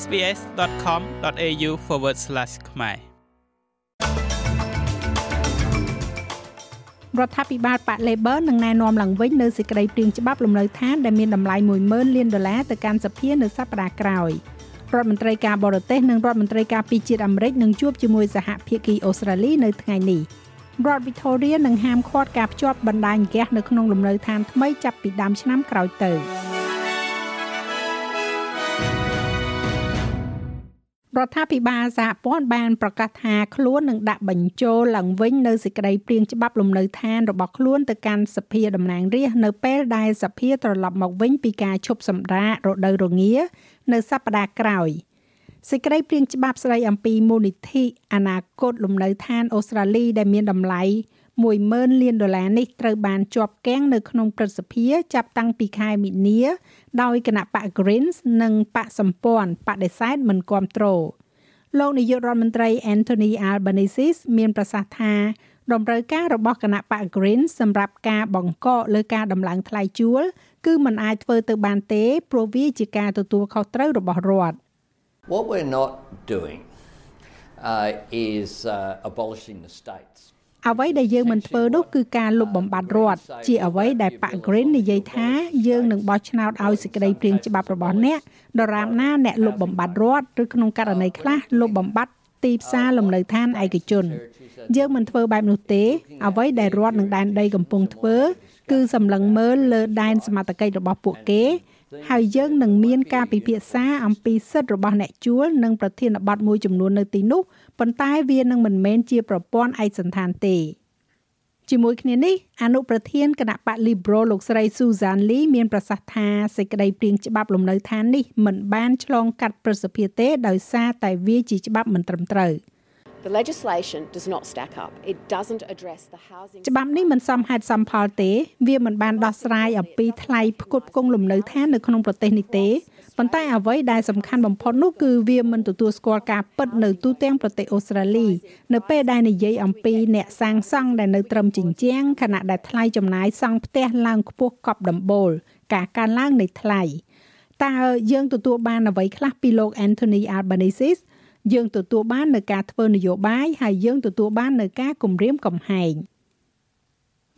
sbs.com.au/ ខ្មែររដ្ឋាភិបាលប៉ា Labor នឹងណែនាំឡើងវិញនៅសេចក្តីព្រាងច្បាប់លំនៅឋានដែលមានតម្លៃ10,000លានដុល្លារទៅកាន់សភានៅសប្តាហ៍ក្រោយរដ្ឋមន្ត្រីការបរទេសនិងរដ្ឋមន្ត្រីការពារជាតិអាមេរិកនឹងជួបជាមួយសហភាគីអូស្ត្រាលីនៅថ្ងៃនេះរដ្ឋ Victoria នឹងហាមឃាត់ការភ្ជាប់បណ្ដាញហ្គាសនៅក្នុងលំនៅឋានថ្មីចាប់ពីដើមឆ្នាំក្រោយទៅ រដ្ឋាភិបាលសហព័ន្ធបានប្រកាសថាខ្លួននឹងដាក់បញ្ចូលឡើងវិញនៅសេចក្តីព្រាងច្បាប់លំនៅឋានរបស់ខ្លួនទៅកាន់សភាតំណាងរាស្ត្រនៅពេលដែលសភាត្រឡប់មកវិញពីការឈប់សម្រាករដូវរងានៅសប្តាហ៍ក្រោយសេចក្តីព្រាងច្បាប់ស្តីអំពីមូលនិធិអនាគតលំនៅឋានអូស្ត្រាលីដែលមានតម្លៃ 10,000លានដុល្លារនេះត្រូវបានជាប់គាំងនៅក្នុងព្រឹទ្ធសភាចាប់តាំងពីខែមីនា ដោយគណៈបក Greens និងបកសម្ព័ន្ធបដិសេធមិនគ្រប់គ្រងលោកនាយករដ្ឋមន្ត្រី Anthony Albanese មានប្រសាសន៍ថាតម្រូវការរបស់គណៈបក Green សម្រាប់ការបង្កកលើការដំឡើងថ្លៃជួល គឺมันអាចធ្វើទៅបានទេព្រោះវាជាការទទួលខុសត្រូវរបស់រដ្ឋ What we're not doing uh, is uh, abolishing the states អ្វីដែលយើងមិនធ្វើនោះគឺការលុបបំបាត់រដ្ឋជាអ្វីដែលប៉ា Green និយាយថាយើងនឹងបោះឆ្នោតឲ្យសេចក្តីព្រាងច្បាប់របស់អ្នកដរាបណាអ្នកលុបបំបាត់រដ្ឋឬក្នុងករណីខ្លះលុបបំបាត់ទីផ្សារលំនៅឋានឯកជនយើងមិនធ្វើបែបនោះទេ អ្វីដែលរដ្ឋនិងដែនដីកំពុងធ្វើ គឺសម្លឹងមើលលើដែនសមត្ថកិច្ចរបស់ពួកគេ ហើយយើងនឹងមានការពិភាក្សាអំពីសិទ្ធិរបស់អ្នកជួលនិងប្រធានបទមួយចំនួននៅទីនោះប៉ុន្តែវានឹងមិនមែនជាប្រព័ន្ធឯកសណ្ឋានទេជាមួយគ្នានេះអនុប្រធានគណៈបក Liberal លោកស្រី Susan Lee មានប្រសាសន៍ថាសេចក្តីព្រាងច្បាប់លំនៅឋាននេះមិនបានឆ្លងកាត់ប្រសិទ្ធភាពទេដោយសារតែវាជាច្បាប់មិនត្រឹមត្រូវ។ The legislation does not stack up. It doesn't address the housing ច្បាប់នេះមិនសមហេតុសមផលទេ វាមិនបានដោះស្រាយអំពីថ្លៃផ្គត់ផ្គង់លំនៅឋាននៅក្នុងប្រទេសនេះទេប៉ុន្តែអ្វីដែលសំខាន់បំផុតនោះគឺវាមិនទទួលស្គាល់ការពិតនៅទូទាំងប្រទេសអូស្ត្រាលី នៅពេលដែលនិយាយអំពីអ្នកសាងសង់ដែលនៅត្រឹមជញ្ជាំងខណៈដែលថ្លៃចំណាយសង់ផ្ទះឡើងខ្ពស់កប់ដំបូលការកើនឡើងនៃថ្លៃតើយើងទទួលបានអ្វីខ្លះពីលោក Anthony Albanese យើងទទួលបាននៅការធ្វើនយោបាយហើយយើងទទួលបាននៅការគម្រាមកំហែង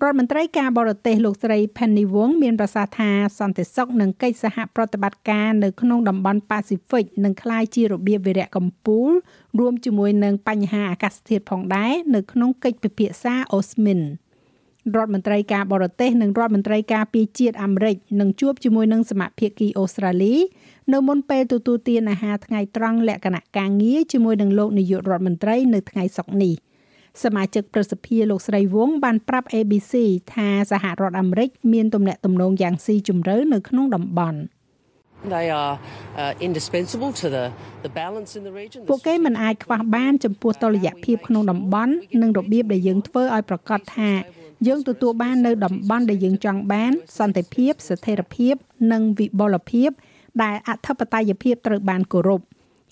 រដ្ឋមន្ត្រីការបរទេសលោកស្រី Penny Wong មានប្រសាសន៍ថាសន្តិសុខនិងកិច្ចសហប្រតិបត្តិការនៅក្នុងតំបន់ប៉ាស៊ីហ្វិកនឹងក្លាយជារបៀបវិរៈកម្ពុជារួមជាមួយនឹងបញ្ហាអាកាសធាតុផងដែរនៅក្នុងកិច្ចពិភាក្សាអូស្មិន រដ្ឋមន្ត្រីការបរទេសនិងរដ្ឋមន្ត្រីការពារជាតិអាមេរិកនឹងជួបជាមួយនឹងសមាភាគីអូស្ត្រាលីនៅមុនពេលទទួលទានអាហារថ្ងៃត្រង់លក្ខណៈការងារជាមួយនឹងលោកនាយករដ្ឋមន្ត្រីនៅថ្ងៃសុក្រនេះសមាជិកប្រសិទ្ធិលោកស្រីវងបានប្រាប់ ABC ថាសហរដ្ឋអាមេរិកមានទំនាក់ទំនងយ៉ាងស៊ីជម្រៅនៅក្នុងតំបន់ They are uh, indispensable to the the balance in the region. ពួកគេមិនអាចខ្វះបានចំពោះតុល្យភាពក្នុងតំបន់និងរបៀបដែលយើងធ្វើឲ្យប្រកាសថា យើងទទួលបាននៅតំបន់ដែលយើងចង់បាន សន្តិភាពស្ថិរភាពនិងវិបុលភាព ដែលអធិបតេយ្យភាពត្រូវបានគោរព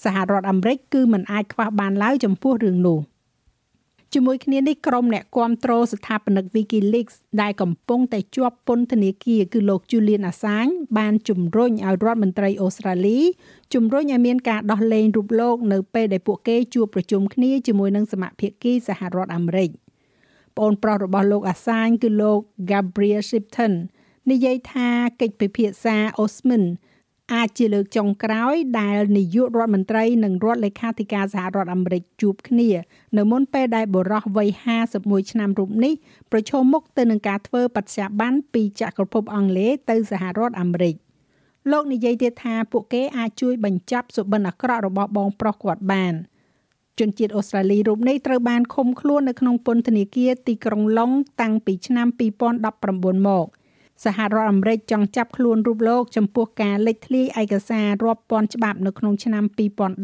សហរដ្ឋអាមេរិកគឺមិនអាចខ្វះបានឡើយចំពោះរឿងនោះជាមួយគ្នានេះក្រុមអ្នកគាំទ្រស្ថាបនិក WikiLeaks ដែលកំពុងតែជាប់ពន្ធនាគារគឺលោក Julian Assange បានជំរុញឲ្យរដ្ឋមន្ត្រីអូស្ត្រាលីជំរុញឲ្យមានការដោះលែងរូបលោកនៅពេលដែលពួកគេជួបប្រជុំគ្នាជាមួយនឹងសមាភាគីសហរដ្ឋអាមេរិក ប្អូនប្រុសរបស់លោក Assange គឺលោក Gabriel Shipton និយាយថាកិច្ចពិភាក្សា Osman អាចជាលើកចុងក្រោយដែលនាយករដ្ឋមន្ត្រីនិងរដ្ឋលេខាធិការសហរដ្ឋអាមេរិកជួបគ្នានៅមុនពេលដែលបរិះវ័យ51ឆ្នាំរូបនេះប្រឈមមុខទៅនឹងការធ្វើបច្ចុប្បន្នពីចក្រភពអង់គ្លេសទៅសហរដ្ឋអាមេរិកលោកនិយាយទៀតថាពួកគេអាចជួយបញ្ចប់សុបិនអាក្រក់របស់បងប្រុសគាត់បាន ជនជាតិអូស្ត្រាលីរូបនេះត្រូវបានឃុំខ្លួននៅក្នុងពន្ធនាគារទីក្រុងឡុងតាំងពីឆ្នាំ2019មកសហរដ្ឋអាមេរិកចង់ចាប់ខ្លួនរូបលោកចំពោះការលេចធ្លាយឯកសាររាប់ពាន់ច្បាប់នៅក្នុងឆ្នាំ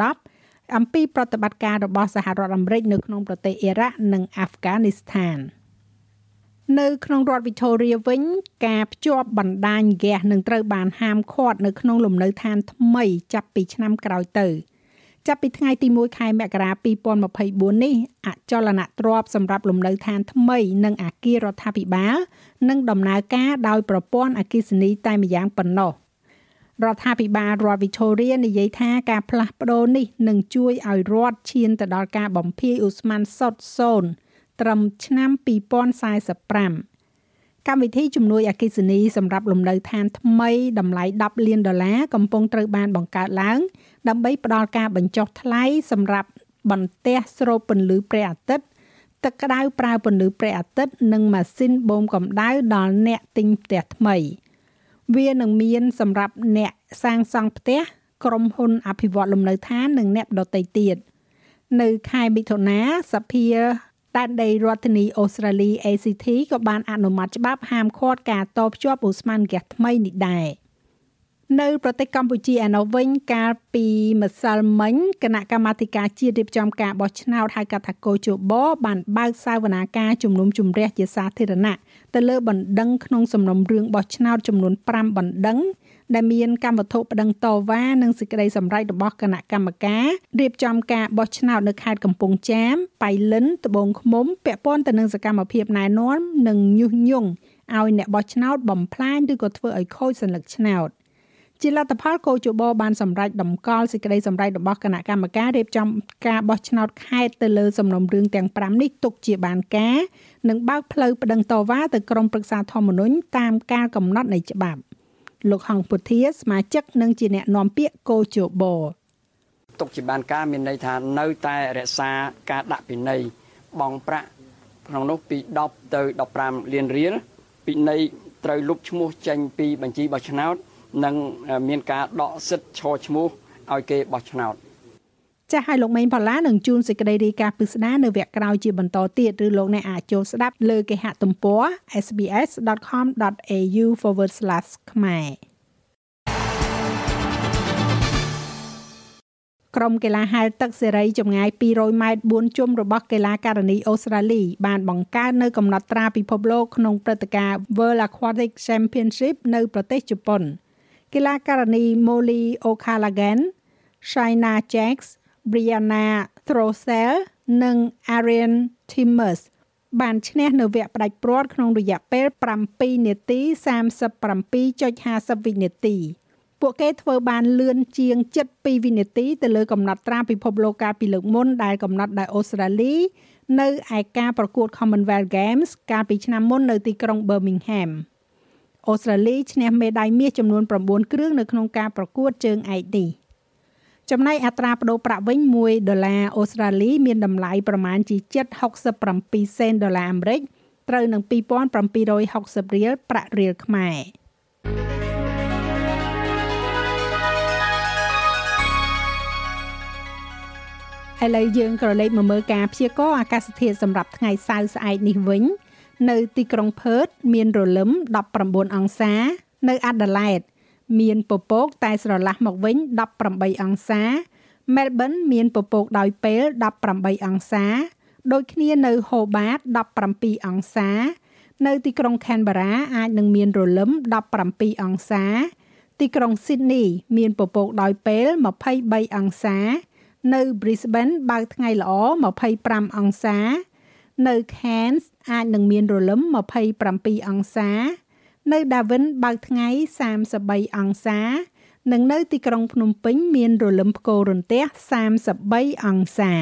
2010អំពីប្រតិបត្តិការរបស់សហរដ្ឋអាមេរិកនៅក្នុងប្រទេសអ៊ីរ៉ាក់និងអាហ្វហ្គានីស្ថាននៅក្នុងរដ្ឋ Victoria វិញការភ្ជាប់បណ្ដាញហ្គាសនឹងត្រូវបានហាមឃាត់នៅក្នុងលំនៅឋានថ្មីចាប់ពីឆ្នាំក្រោយទៅ។ ចាប់ពីថ្ងៃទី1ខែមករា2024នេះអចលនទ្រព្យសម្រាប់លំនៅឋានថ្មី និងអាគាររដ្ឋាភិបាលនឹងដំណើរការដោយប្រព័ន្ធអគ្គិសនីតែម្យ៉ាងប៉ុណ្ណោះរដ្ឋាភិបាលរដ្ឋ Victoria និយាយថាការផ្លាស់ប្ដូរនេះនឹងជួយឲ្យរដ្ឋឈានទៅដល់ការបំភាយឧស្ម័នសុទ្ធសូន្យត្រឹមឆ្នាំ2045 កម្មវិធីជំនួយអគិសនីសម្រាប់លំនៅឋានថ្មីតម្លៃ10លានដុល្លារកំពុងត្រូវបានបង្កើតឡើង ដើម្បីផ្ដល់ការបញ្ចុះថ្លៃសម្រាប់បន្ទះស្រូបពន្លឺព្រះអាទិត្យទឹកក្តៅប្រើពន្លឺព្រះអាទិត្យនិងម៉ាស៊ីនបូមកម្ដៅដល់អ្នកទិញផ្ទះថ្មី វានឹងមានសម្រាប់អ្នកសាងសង់ផ្ទះក្រុមហ៊ុនអភិវឌ្ឍលំនៅឋាននិងអ្នកដទៃទៀតនៅខែមិថុនាសភា ដែនដីរដ្ឋធានីអូស្ត្រាលី ACT ក៏បានអនុម័តច្បាប់ហាមឃាត់ការតភ្ជាប់ឧស្ម័នហ្គាសថ្មីនេះដែរ។នៅប្រទេសកម្ពុជាឯណោះវិញកាលពីម្សិលមិញគណៈកម្មាធិការជាតិរៀបចំការបោះឆ្នោតហៅកាត់ថាកោជបបានបើកសាវនាការជំនុំជម្រះជាសាធារណៈ ទៅលើបណ្ដឹងក្នុងសំណុំរឿងបោះឆ្នោតចំនួន5បណ្ដឹងដែលមានកម្មវត្ថុប្តឹងតវ៉ានិងសេចក្តីសម្រេចរបស់គណៈកម្មការរៀបចំការបោះឆ្នោតនៅខេត្តកំពង់ចាមបៃលិនត្បូងឃ្មុំពាក់ព័ន្ធទៅនឹងសកម្មភាពណែនាំនិងញុះញង់ឲ្យអ្នកបោះឆ្នោតបំផ្លាញឬក៏ធ្វើឲ្យខូចសញ្ញាឆ្នោត ជាលទ្ធផលកោជបបានសម្រេចដំកល់សេចក្តីសម្រេចរបស់គណៈកម្មការរៀបចំការបោះឆ្នោតខេត្តទៅលើសំណុំរឿងទាំង5នេះទុកជាបានការនិងបើកផ្លូវប្តឹងតវ៉ាទៅក្រមប្រឹក្សាធម្មនុញ្ញតាមការកំណត់នៃច្បាប់លោកហងពុធាសមាជិកនិងជាអ្នកនាំពាក្យកោជបទុកជាបានការមានន័យថានៅតែរក្សាការដាក់ពិន័យបងប្រាក់ក្នុងនោះពី10ទៅ15លានរៀលពិន័យត្រូវលុបឈ្មោះចេញពីបញ្ជីបោះឆ្នោត និងមានការដកសិទ្ធិឈរឈ្មោះឲ្យគេបោះឆ្នោតចាស់ឲ្យលោកមេងផល្លានឹងជួនសេចក្តីរាយការណ៍ពិស្ដារនៅវគ្គក្រោយជាបន្តទៀតឬលោកអ្នកអាចចូលស្ដាប់លើគេហទំព័រ sbs.com.au/ ខ្មែរក្រុមកីឡាហែលទឹកសេរីចម្ងាយ200ម៉ែត្រ4ជុំរបស់កីឡាការិនីអូស្ត្រាលី បានបង្កើតនៅកំណត់ត្រាពិភពលោកក្នុងព្រឹត្តិការណ៍ World Aquatic Championship នៅប្រទេសជប៉ុន កីឡាការិនី Molly O'Callaghan, Shaina Jacks, Brianna Throssell និង Arian Timmers បានឈ្នះនៅវគ្គផ្ដាច់ព្រាត់ក្នុងរយៈពេល7នាទី37.50វិនាទីពួកគេធ្វើបានលឿនជាង72វិនាទីទៅលើកំណត់ត្រាពិភពលោកកាលពីលើកមុនដែលកំណត់ដោយអូស្ត្រាលី នៅឯការប្រកួត Commonwealth Games កាលពីឆ្នាំមុននៅទីក្រុង Birmingham អូស្ត្រាលីឈ្នះមេដាយមាសចំនួន9គ្រឿងនៅក្នុងការប្រកួតជើងឯកនេះចំណែកអត្រាប្តូរប្រាក់វិញ1ដុល្លារអូស្ត្រាលីមានតម្លៃប្រមាណជា767សេនដុល្លារអាមេរិកត្រូវនឹង2760រៀលប្រាក់រៀលខ្មែរឥឡូវយើងក៏លេខមកមើលការព្យាករណ៍អាកាសធាតុសម្រាប់ថ្ងៃសៅរ៍ស្អែកនេះវិញ នៅទីក្រុងផឺតមានរលឹម19អង្សា នៅអាដាលេដមានពពកតែស្រឡះមកវិញ18អង្សា មែលប៊នមានពពកដោយពេល18អង្សា ដូចគ្នានៅហូបាត17អង្សា នៅទីក្រុងខេនបារ៉ាអាចនឹងមានរលឹម17អង្សា ទីក្រុងស៊ីដនី មានពពកដោយពេល23អង្សា នៅ Brisbane បើកថ្ងៃល្អ25អង្សា នៅ Cairns អាចនឹងមានរលឹម27អង្សា នៅ Darwin បើកថ្ងៃ33អង្សា និងនៅទីក្រុងភ្នំពេញមានរលឹមផ្គររន្ទះ33អង្សា